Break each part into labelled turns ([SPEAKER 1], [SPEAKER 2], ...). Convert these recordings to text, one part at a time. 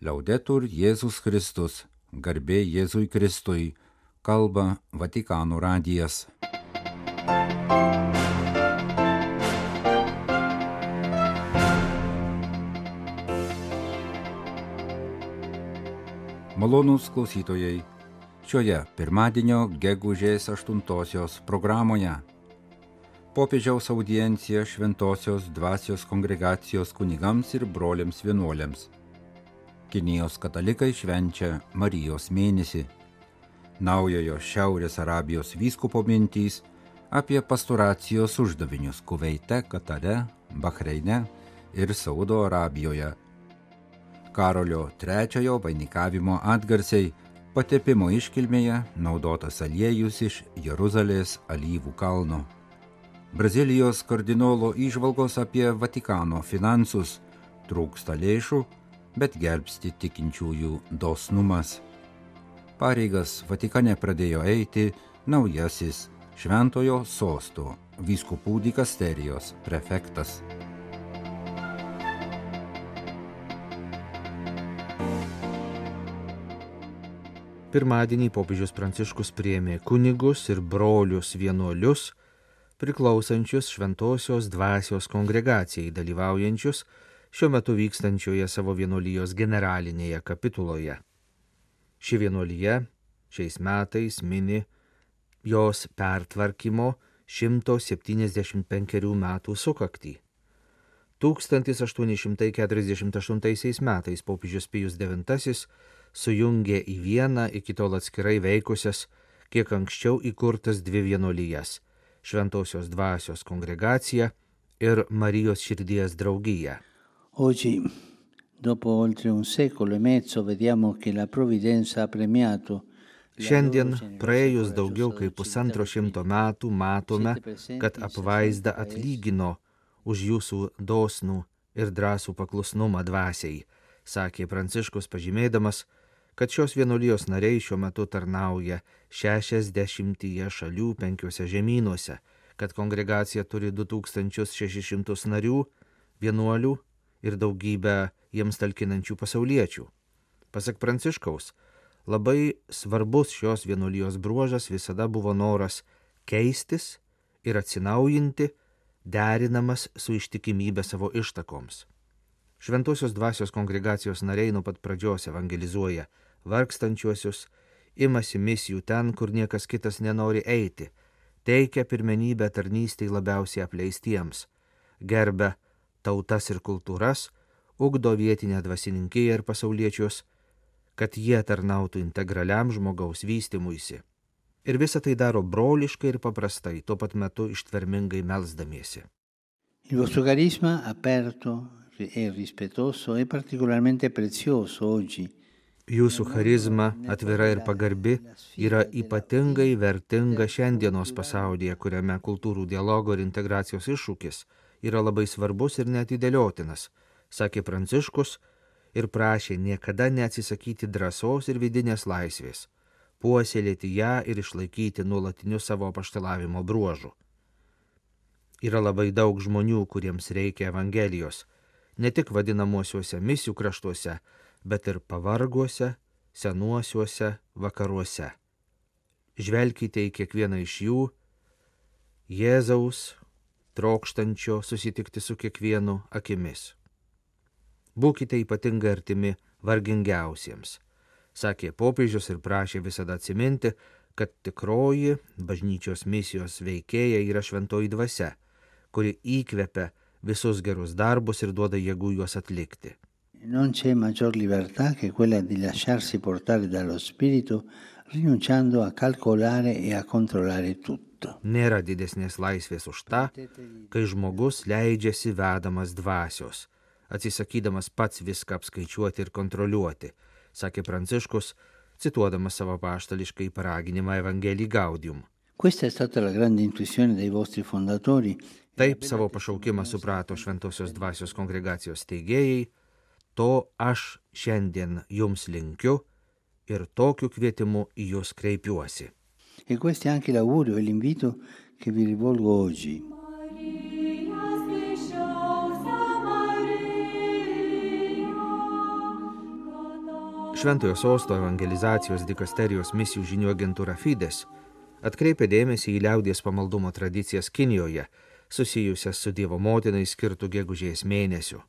[SPEAKER 1] Liaudetur Jėzus Kristus, garbė Jėzui Kristui, kalba Vatikano radijas. Malonūs klausytojai, šioje pirmadienio gegužės 8 programoje popiežiaus audiencija šventosios dvasios kongregacijos kunigams ir broliams vienuoliams. Kinijos katalikai švenčia Marijos mėnesį. Naujojo Šiaurės Arabijos vyskupo mintys apie pastoracijos uždavinius Kuveite, Katare, Bahreine ir Saudo Arabijoje. Karolio III vainikavimo atgarsiai patepimo iškilmėje naudotas aliejus iš Jeruzalės alyvų kalno. Brazilijos kardinolo išvalgos apie Vatikano finansus trūksta lėšų, bet gelbsti tikinčiųjų dosnumas. Pareigas Vatikane pradėjo eiti naujasis Šventojo sosto vyskupų dikasterijos prefektas.
[SPEAKER 2] Pirmadienį popiežius Pranciškus priėmė kunigus ir brolius vienuolius, priklausančius Šventojios dvasios kongregacijai dalyvaujančius šiuo metu vykstančioje savo vienuolijos generalinėje kapituloje. Ši vienuolyje šiais metais mini jos pertvarkymo 175 metų sukaktį. 1848 metais popiežius Pijus IX sujungė į vieną iki tol atskirai veikusias, kiek anksčiau įkurtas dvi vienolyjas - Šventojios dvasios kongregacija ir Marijos širdies draugija.
[SPEAKER 3] Oggi, dopo oltre un secolo e mezzo, vediamo che la provvidenza ha premiato
[SPEAKER 2] Šiandien, praėjus daugiau kaip pusantro šimto metų, matome, kad apvaizda atlygino už jūsų dosnų ir drąsų paklusnumą dvasiai, sakė Pranciškus pažymėdamas, kad šios vienuolijos nariai šiuo metu tarnauja 60 šalių penkiuose žemynuose, kad kongregacija turi 2600 narių, vienuolių ir daugybę jiems talkinančių pasauliečių. Pasak Pranciškaus, labai svarbus šios vienuolijos bruožas visada buvo noras keistis ir atsinaujinti, derinamas su ištikimybė savo ištakoms. Šventosios dvasios kongregacijos nariai nuo pat pradžios evangelizuoja vargstančiuosius, imasi misijų ten, kur niekas kitas nenori eiti, teikia pirmenybę tarnystėj labiausiai apleistiems, gerbia tautas ir kultūras, ugdo vietinę dvasininkiją ir pasauliečius, kad jie tarnautų integraliam žmogaus vystimuisi. Ir visą tai daro broliškai ir paprastai, tuo pat metu ištvermingai melzdamiesi.
[SPEAKER 3] Il vostro carisma aperto e rispettoso è particolarmente prezioso oggi.
[SPEAKER 2] Jūsų charizma, atvira ir pagarbi, yra ypatingai vertinga šiandienos pasaulyje, kuriame kultūrų dialogo ir integracijos iššūkis yra labai svarbus ir netidėliotinas, sakė Pranciškus ir prašė niekada neatsisakyti drąsos ir vidinės laisvės, puoselėti ją ir išlaikyti nuolatinius savo paštelavimo bruožų. Yra labai daug žmonių, kuriems reikia Evangelijos, ne tik vadinamuosiuose misijų kraštuose, bet ir pavarguose, senuosiuose vakaruose. Žvelkite į kiekvieną iš jų, Jėzaus, trokštančio susitikti su kiekvienu akimis. Būkite ypatingai artimi vargingiausiems, sakė popiežius ir prašė visada atsiminti, kad tikroji bažnyčios misijos veikėja yra šventoji dvasia, kuri įkvepia visus gerus darbus ir duoda jėgų juos atlikti.
[SPEAKER 3] Non c'è maggior libertà che quella di lasciarsi portare dallo Spirito rinunciando a calcolare e a controllare tutto.
[SPEAKER 2] Nėra didesnės laisvės už tą, kai žmogus leidžiasi vedamas dvasios, atsisakydamas pats viską apskaičiuoti ir kontroliuoti, sakė Pranciškus, cituodamas savo paštališkai paraginimą Evangelijį Gaudium. Taip savo pašaukimą suprato Šventosios dvasios kongregacijos teigėjai, to aš šiandien jums linkiu ir tokiu kvietimu į jūs kreipiuosi.
[SPEAKER 3] E questo è anche l'augurio e l'invito che vi rivolgo oggi.
[SPEAKER 2] Šventojo sosto evangelizacijos dikasterijos misijų žinių agentūra Fides atkreipė dėmesį į liaudies pamaldumo tradicijas Kinijoje, susijusias su Dievo motinai skirtų gegužės mėnesiu.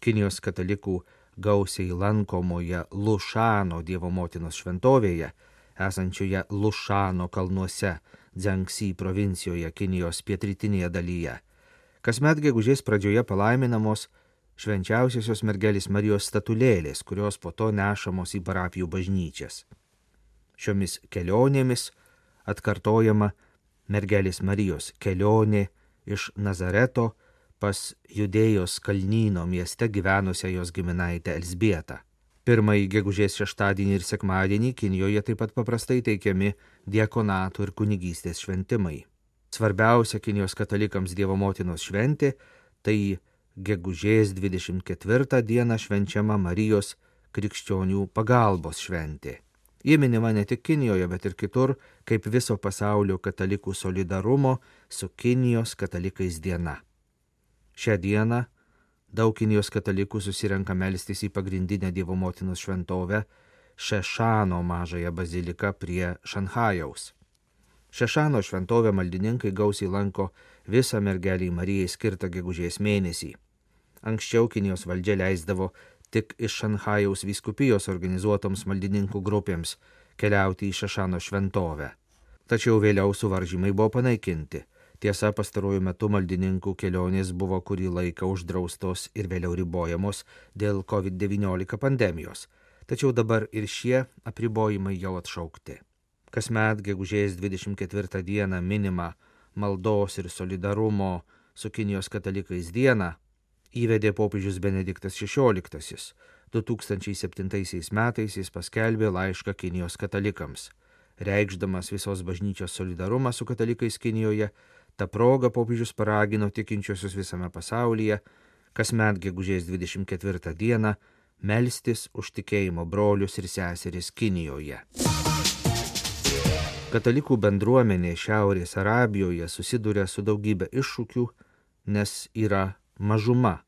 [SPEAKER 2] Kinijos katalikų gausiai lankomoje Lušano Dievo motinos šventovėje, esančioje Lušano kalnuose, Dzengsy provincijoje Kinijos pietrytinėje dalyje. Kasmet gegužės pradžioje palaiminamos švenčiausiosios mergelės Marijos statulėlės, kurios po to nešamos į parapijų bažnyčias. Šiomis kelionėmis atkartojama mergelės Marijos kelionė iš Nazareto pas Judėjos kalnyno mieste gyvenusią jos giminaitę Elsbietą. Pirmąjį gegužės šeštadienį ir sekmadienį Kinijoje taip pat paprastai teikiami diekonatų ir kunigystės šventimai. Svarbiausia Kinijos katalikams Dievo motinos šventė tai gegužės 24 dieną švenčiama Marijos krikščionių pagalbos šventė. Ji minima ne tik Kinijoje, bet ir kitur kaip viso pasaulio katalikų solidarumo su Kinijos katalikais diena. Šią dieną daug Kinijos katalikų susirenka melstis į pagrindinę Dievo motinos šventovę Šešano mažąją baziliką prie Šanhajaus. Šešano šventovę maldininkai gausiai lanko visą mergelį Marijai skirtą gegužės mėnesį. Anksčiau Kinijos valdžia leisdavo tik iš Šanhajaus vyskupijos organizuotoms maldininkų grupėms keliauti į Šešano šventovę. Tačiau vėliau suvaržymai buvo panaikinti. Tiesa, pastaruoju metu maldininkų kelionės buvo kurį laiką uždraustos ir vėliau ribojamos dėl COVID-19 pandemijos. Tačiau dabar ir šie apribojimai jau atšaukti. Kasmet gegužės 24 dieną minima maldos ir solidarumo su Kinijos katalikais dieną įvedė popiežius Benediktas XVI. 2007 metais jis paskelbė laišką Kinijos katalikams. Reikšdamas visos bažnyčios solidarumą su katalikais Kinijoje, tą progą popiežius paragino tikinčiosius visame pasaulyje, kasmet gegužės 24 dieną, melstis už tikėjimo brolius ir seseris Kinijoje. Katalikų bendruomenė Šiaurės Arabijoje susiduria su daugybė iššūkių, nes yra mažuma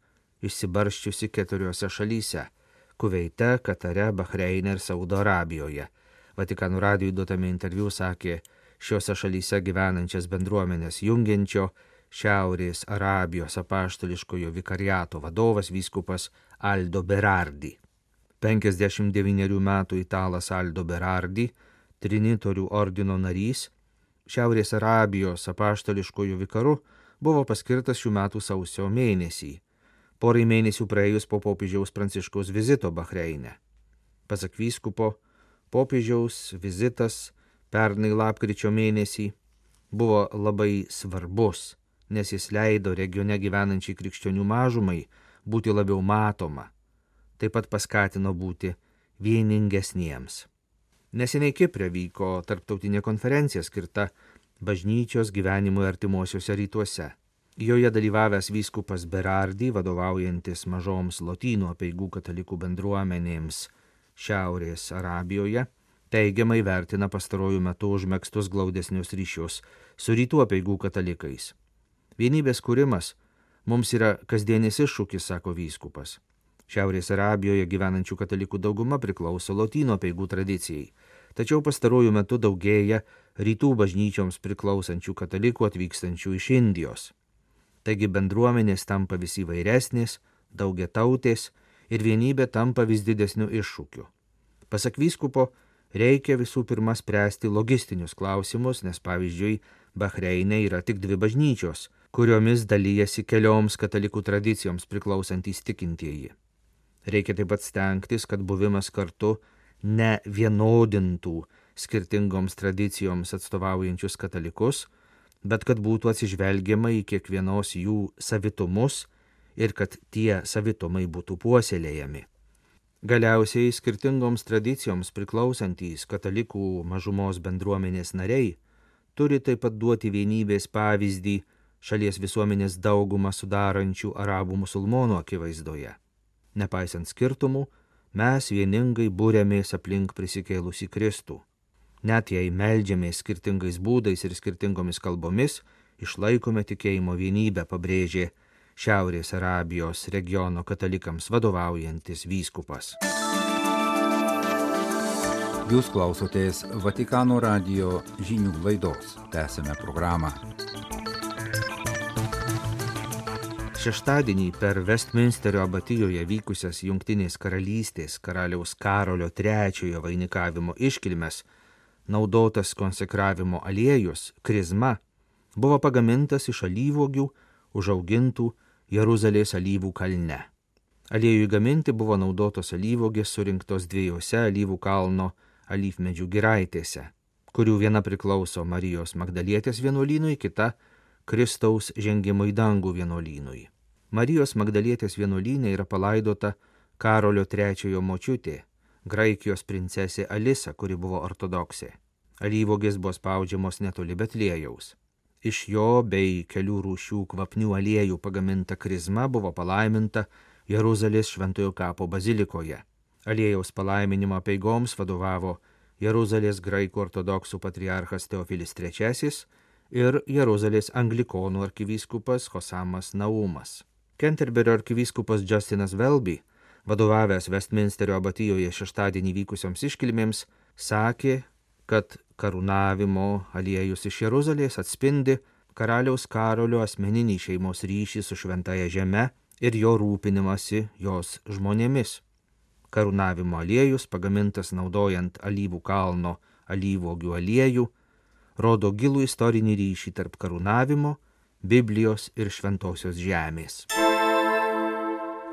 [SPEAKER 2] išsibarščiusi keturiose šalyse - Kuveite, Katare, Bahreinė ir Saudo Arabijoje. Vatikanų radijui duotame interviu sakė šiuose šalyse gyvenančias bendruomenės jungiančio Šiaurės Arabijos apaštališkojo vikariato vadovas vyskupas Aldo Berardi. 59 metų italas Aldo Berardi, Trinitorių ordino narys, Šiaurės Arabijos apaštališkojo vikaru buvo paskirtas šių metų sausio mėnesį porai mėnesių praėjus po popiežiaus pranciškaus vizito Bahreinė. Pasak vyskupo, popiežiaus vizitas pernai lapkričio mėnesį buvo labai svarbus, nes jis leido regione gyvenančiai krikščionių mažumai būti labiau matoma, taip pat paskatino būti vieningesniems. Neseniai Kiprė vyko tarptautinė konferencija skirta bažnyčios gyvenimui artimuosiuose rytuose. Joje dalyvavęs vyskupas Berardi, vadovaujantis mažoms lotynų apieigų katalikų bendruomenėms Šiaurės Arabijoje, teigiamai vertina pastarojų metų užmėgstus glaudesnius ryšius su rytų apieigų katalikais. Vienybės kūrimas mums yra kasdienis iššūkis, sako vyskupas. Šiaurės Arabijoje gyvenančių katalikų dauguma priklauso lotynų apieigų tradicijai, tačiau pastarojų metų daugėja rytų bažnyčioms priklausančių katalikų atvykstančių iš Indijos. Taigi bendruomenės tampa vis įvairesnės, daugia tautės ir vienybė tampa vis didesniu iššūkiu. Pasak vyskupo, reikia visų pirma spręsti logistinius klausimus, nes pavyzdžiui, Bahreinė yra tik dvi bažnyčios, kuriomis dalyjasi kelioms katalikų tradicijoms priklausantys tikintieji. Reikia taip pat stengtis, kad buvimas kartu ne vienodintų skirtingoms tradicijoms atstovaujančius katalikus, bet kad būtų atsižvelgiama į kiekvienos jų savitumus ir kad tie savitumai būtų puoselėjami. Galiausiai skirtingoms tradicijoms priklausantys katalikų mažumos bendruomenės nariai turi taip pat duoti vienybės pavyzdį šalies visuomenės daugumą sudarančių arabų musulmonų akivaizdoje. Nepaisant skirtumų, mes vieningai būrėmės aplink prisikėlusi Kristų Net jei meldžiamės skirtingais būdais ir skirtingomis kalbomis, išlaikome tikėjimo vienybę, pabrėžė Šiaurės Arabijos regiono katalikams vadovaujantis vyskupas.
[SPEAKER 1] Jūs klausotės Vatikano radio žinių laidos. Tęsime programą.
[SPEAKER 2] Šeštadienį per Westminsterio abatijoje vykusias Junktinės karalystės karaliaus Karolio III vainikavimo iškilmes naudotas konsekravimo aliejus, krizma, buvo pagamintas iš alyvogių užaugintų Jeruzalės alyvų kalne. Aliejui gaminti buvo naudotos alyvogės surinktos dviejose alyvų kalno alyvmedžių giraitėse, kurių viena priklauso Marijos Magdalietės vienuolynui, kita Kristaus žengimo į dangų vienuolynui. Marijos Magdalietės vienuolynė yra palaidota Karolio III močiutė, Graikijos princesė Alisa, kuri buvo ortodoksė. Alyvogės buvo spaudžiamos netoli Betlėjaus. Iš jo bei kelių rūšių kvapnių aliejų pagaminta krizma buvo palaiminta Jeruzalės šventojo kapo bazilikoje. Aliejaus palaiminimo peigoms vadovavo Jeruzalės graikų ortodoksų patriarchas Teofilis III ir Jeruzalės anglikonų arkivyskupas Hosamas Naumas. Kenterberio arkivyskupas Justinas Velby, vadovavęs Westminsterio abatijoje šeštadienį vykusioms iškilmėms, sakė, kad karūnavimo aliejus iš Jeruzalės atspindi karaliaus Karolio asmeninį šeimos ryšį su šventaja žeme ir jo rūpinimasi jos žmonėmis. Karūnavimo aliejus, pagamintas naudojant alyvų kalno alyvogių aliejų, rodo gilų istorinį ryšį tarp karūnavimo, Biblijos ir šventosios žemės.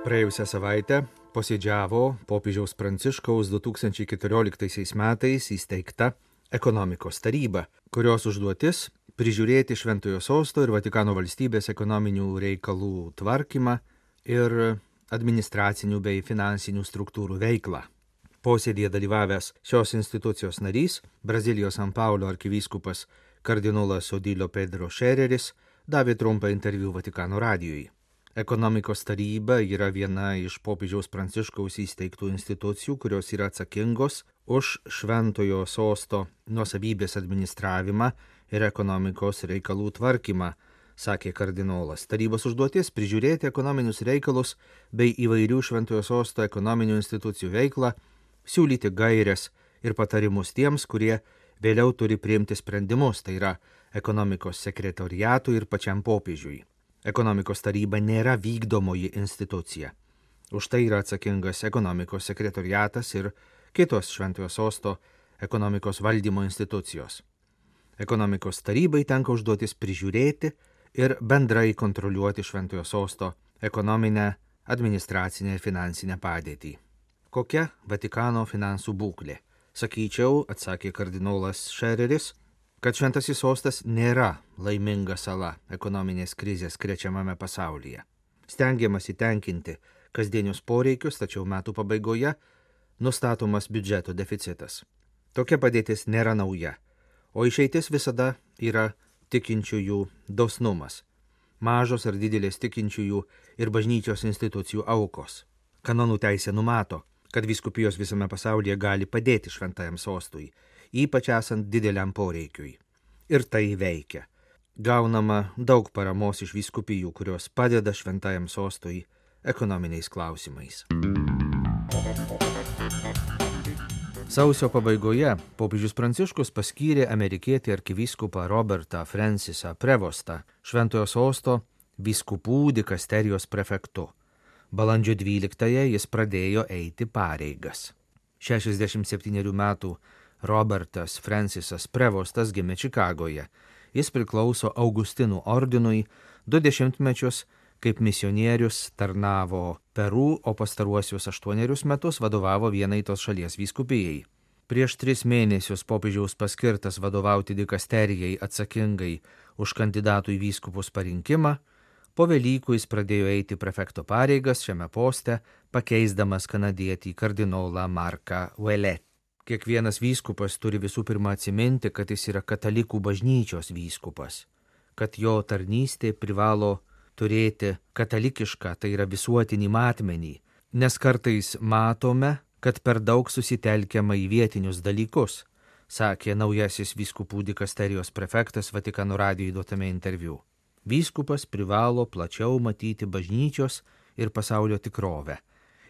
[SPEAKER 2] Praėjusią savaitę posėdžiavo popiežiaus Pranciškaus 2014 metais įsteigta ekonomikos taryba, kurios užduotis prižiūrėti Šventojo sosto ir Vatikano valstybės ekonominių reikalų tvarkymą ir administracinių bei finansinių struktūrų veiklą. Posėdėje dalyvavęs šios institucijos narys, Brazilijos San Paulo arkivyskupas kardinolas Odilio Pedro Šereris, davė trumpą interviu Vatikano radijui. Ekonomikos taryba yra viena iš popiežiaus pranciškaus įsteigtų institucijų, kurios yra atsakingos už šventojo sosto nuosavybės administravimą ir ekonomikos reikalų tvarkymą, sakė kardinolas. Tarybos užduotis - prižiūrėti ekonominius reikalus bei įvairių šventojo sosto ekonominių institucijų veiklą, siūlyti gairias ir patarimus tiems, kurie vėliau turi priimti sprendimus, tai yra ekonomikos sekretoriatui ir pačiam popiežiui. Ekonomikos taryba nėra vykdomoji institucija. Už tai yra atsakingas ekonomikos sekretoriatas ir kitos šventojo sosto ekonomikos valdymo institucijos. Ekonomikos tarybai tenka užduotis prižiūrėti, ir bendrai kontroliuoti Šventojo sosto ekonominę, administracinę ir finansinę padėtį. Kokia Vatikano finansų būklė? Sakyčiau, atsakė kardinolas Šereris, kad Šventasis sostas nėra laiminga sala ekonominės krizės krečiamame pasaulyje. Stengiamas įtenkinti kasdienius poreikius, tačiau metų pabaigoje nustatomas biudžeto deficitas. Tokia padėtis nėra nauja, o išeitis visada yra tikinčiųjų dosnumas, mažos ar didelės tikinčiųjų ir bažnyčios institucijų aukos. Kanonų teisė numato, kad viskupijos visame pasaulyje gali padėti šventajam sostui, ypač esant dideliam poreikiui. Ir tai veikia. Gaunama daug paramos iš viskupijų, kurios padeda šventajam sostui ekonominiais klausimais. Sausio pabaigoje popiežius Pranciškus paskyrė amerikietį arkivyskupą Robertą Francisą Prevostą Šventojo sosto vyskupų dikasterijos prefektu. Balandžio 12-ąją jis pradėjo eiti pareigas. 67 metų Robertas Francisas Prevostas gimė Čikagoje. Jis priklauso Augustinų ordinui, du dešimtmečius kaip misionierius tarnavo Peru, o pastaruosius aštuonerius metus vadovavo vienai tos šalies vyskupijai. Prieš tris mėnesius popiežiaus paskirtas vadovauti dikasterijai atsakingai už kandidatų į vyskupus parinkimą, po Velykų jis pradėjo eiti prefekto pareigas šiame poste, pakeisdamas kanadietį kardinolą Marką Velet. Kiekvienas vyskupas turi visų pirma atsiminti, kad jis yra katalikų bažnyčios vyskupas, kad jo tarnystė privalo turėti katalikišką, tai yra visuotinį matmenį, nes kartais matome, kad per daug susitelkiama į vietinius dalykus, sakė naujasis vyskupų dikasterijos prefektas Vatikano radijai duotame interviu. Vyskupas privalo plačiau matyti bažnyčios ir pasaulio tikrovę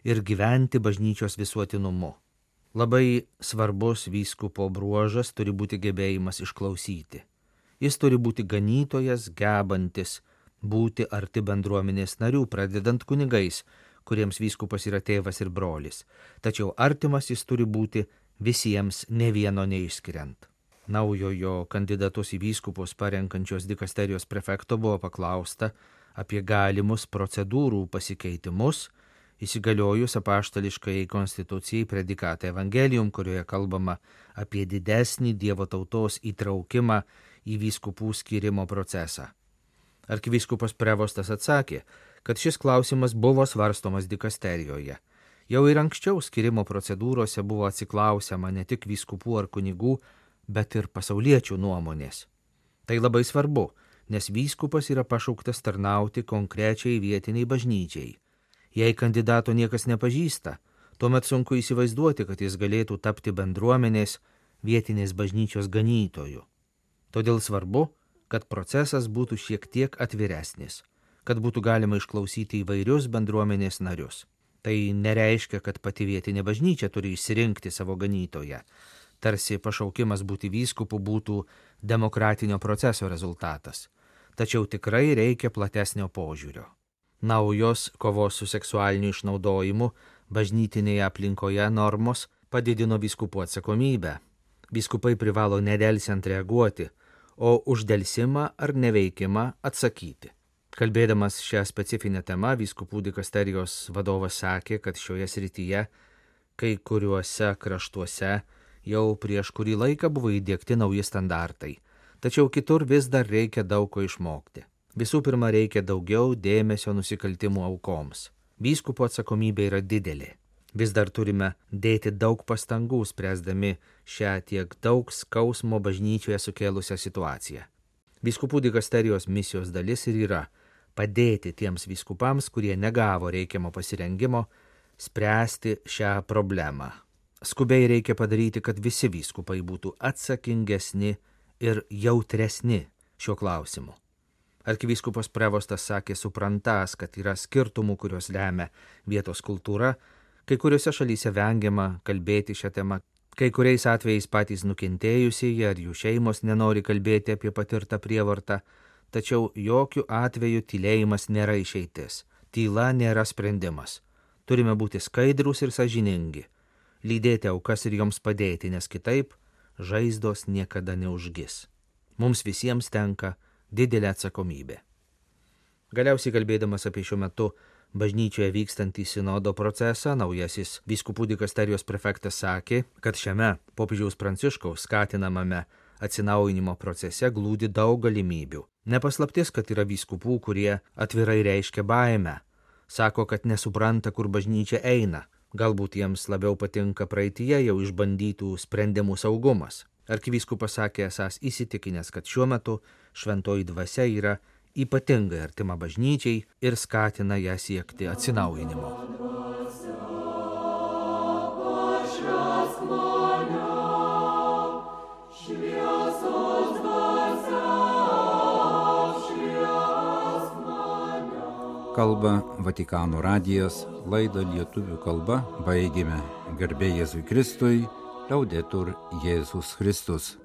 [SPEAKER 2] ir gyventi bažnyčios visuotinumu. Labai svarbus vyskupo bruožas turi būti gebėjimas išklausyti. Jis turi būti ganytojas, gebantis būti arti bendruomenės narių, pradedant kunigais, kuriems vyskupas yra tėvas ir brolis. Tačiau artimas jis turi būti visiems, ne vieno neišskiriant. Naujojo kandidatus į vyskupus parenkančios dikasterijos prefekto buvo paklausta apie galimus procedūrų pasikeitimus, įsigaliojus apaštališkai konstitucijai predikatą Evangelium, kurioje kalbama apie didesnį Dievo tautos įtraukimą į vyskupų skirimo procesą. Arkivyskupas Prevostas atsakė, kad šis klausimas buvo svarstomas dikasterijoje. Jau ir anksčiau skirimo procedūrose buvo atsiklausiama ne tik vyskupų ar kunigų, bet ir pasauliečių nuomonės. Tai labai svarbu, nes vyskupas yra pašauktas tarnauti konkrečiai vietiniai bažnyčiai. Jei kandidato niekas nepažįsta, tuomet sunku įsivaizduoti, kad jis galėtų tapti bendruomenės vietinės bažnyčios ganytoju. Todėl svarbu, kad procesas būtų šiek tiek atviresnis, kad būtų galima išklausyti įvairius bendruomenės narius. Tai nereiškia, kad pati vietinė bažnyčia turi išsirinkti savo ganytoją. Tarsi pašaukimas būti vyskupu būtų demokratinio proceso rezultatas. Tačiau tikrai reikia platesnio požiūrio. Naujos kovos su seksualiniu išnaudojimu bažnytinėje aplinkoje normos padidino vyskupų atsakomybę. Vyskupai privalo nedelsiant reaguoti, o uždelsimą ar neveikimą atsakyti. Kalbėdamas šią specifinę temą, vyskupų dikasterijos vadovas sakė, kad šioje srityje kai kuriuose kraštuose jau prieš kurį laiką buvo įdėkti nauji standartai, tačiau kitur vis dar reikia daug ko išmokti. Visų pirma, reikia daugiau dėmesio nusikaltimų aukoms. Vyskupo atsakomybė yra didelė vis dar turime dėti daug pastangų spręsdami šią tiek daug skausmo bažnyčioje sukėlusią situaciją. Vyskupų dikasterijos misijos dalis ir yra padėti tiems vyskupams, kurie negavo reikiamo pasirengimo, spręsti šią problemą. Skubiai reikia padaryti, kad visi vyskupai būtų atsakingesni ir jautresni šiuo klausimu. Arkivyskupas Prevostas sakė suprantas, kad yra skirtumų, kurios lemia vietos kultūra, Kai kuriuose šalyse vengiama kalbėti šią temą, kai kuriais atvejais patys nukentėjusieji ar jų šeimos nenori kalbėti apie patirtą prievartą, tačiau jokių atvejų tylėjimas nėra išeitis, tyla nėra sprendimas. Turime būti skaidrus ir sažiningi, lydėti aukas ir joms padėti, nes kitaip žaizdos niekada neužgis. Mums visiems tenka didelė atsakomybė. Galiausiai kalbėdamas apie šiuo metu bažnyčioje vykstantį sinodo procesą, naujasis vyskupų dikasterijos prefektas sakė, kad šiame popiežiaus pranciškaus skatinamame atsinaujinimo procese glūdi daug galimybių. Nepaslaptis, kad yra vyskupų, kurie atvirai reiškia baimę, sako, kad nesupranta, kur bažnyčia eina, galbūt jiems labiau patinka praeitie jau išbandytų sprendimų saugumas. Arkivyskupas sakė esas įsitikinęs, kad šiuo metu šventoji dvasia yra ypatingai artima bažnyčiai ir skatina ją siekti atsinaujinimo.
[SPEAKER 1] Kalba Vatikano radijas, laidą lietuvių kalba baigėme garbė Jėzui Kristui, liaudetur Jėzus Kristus.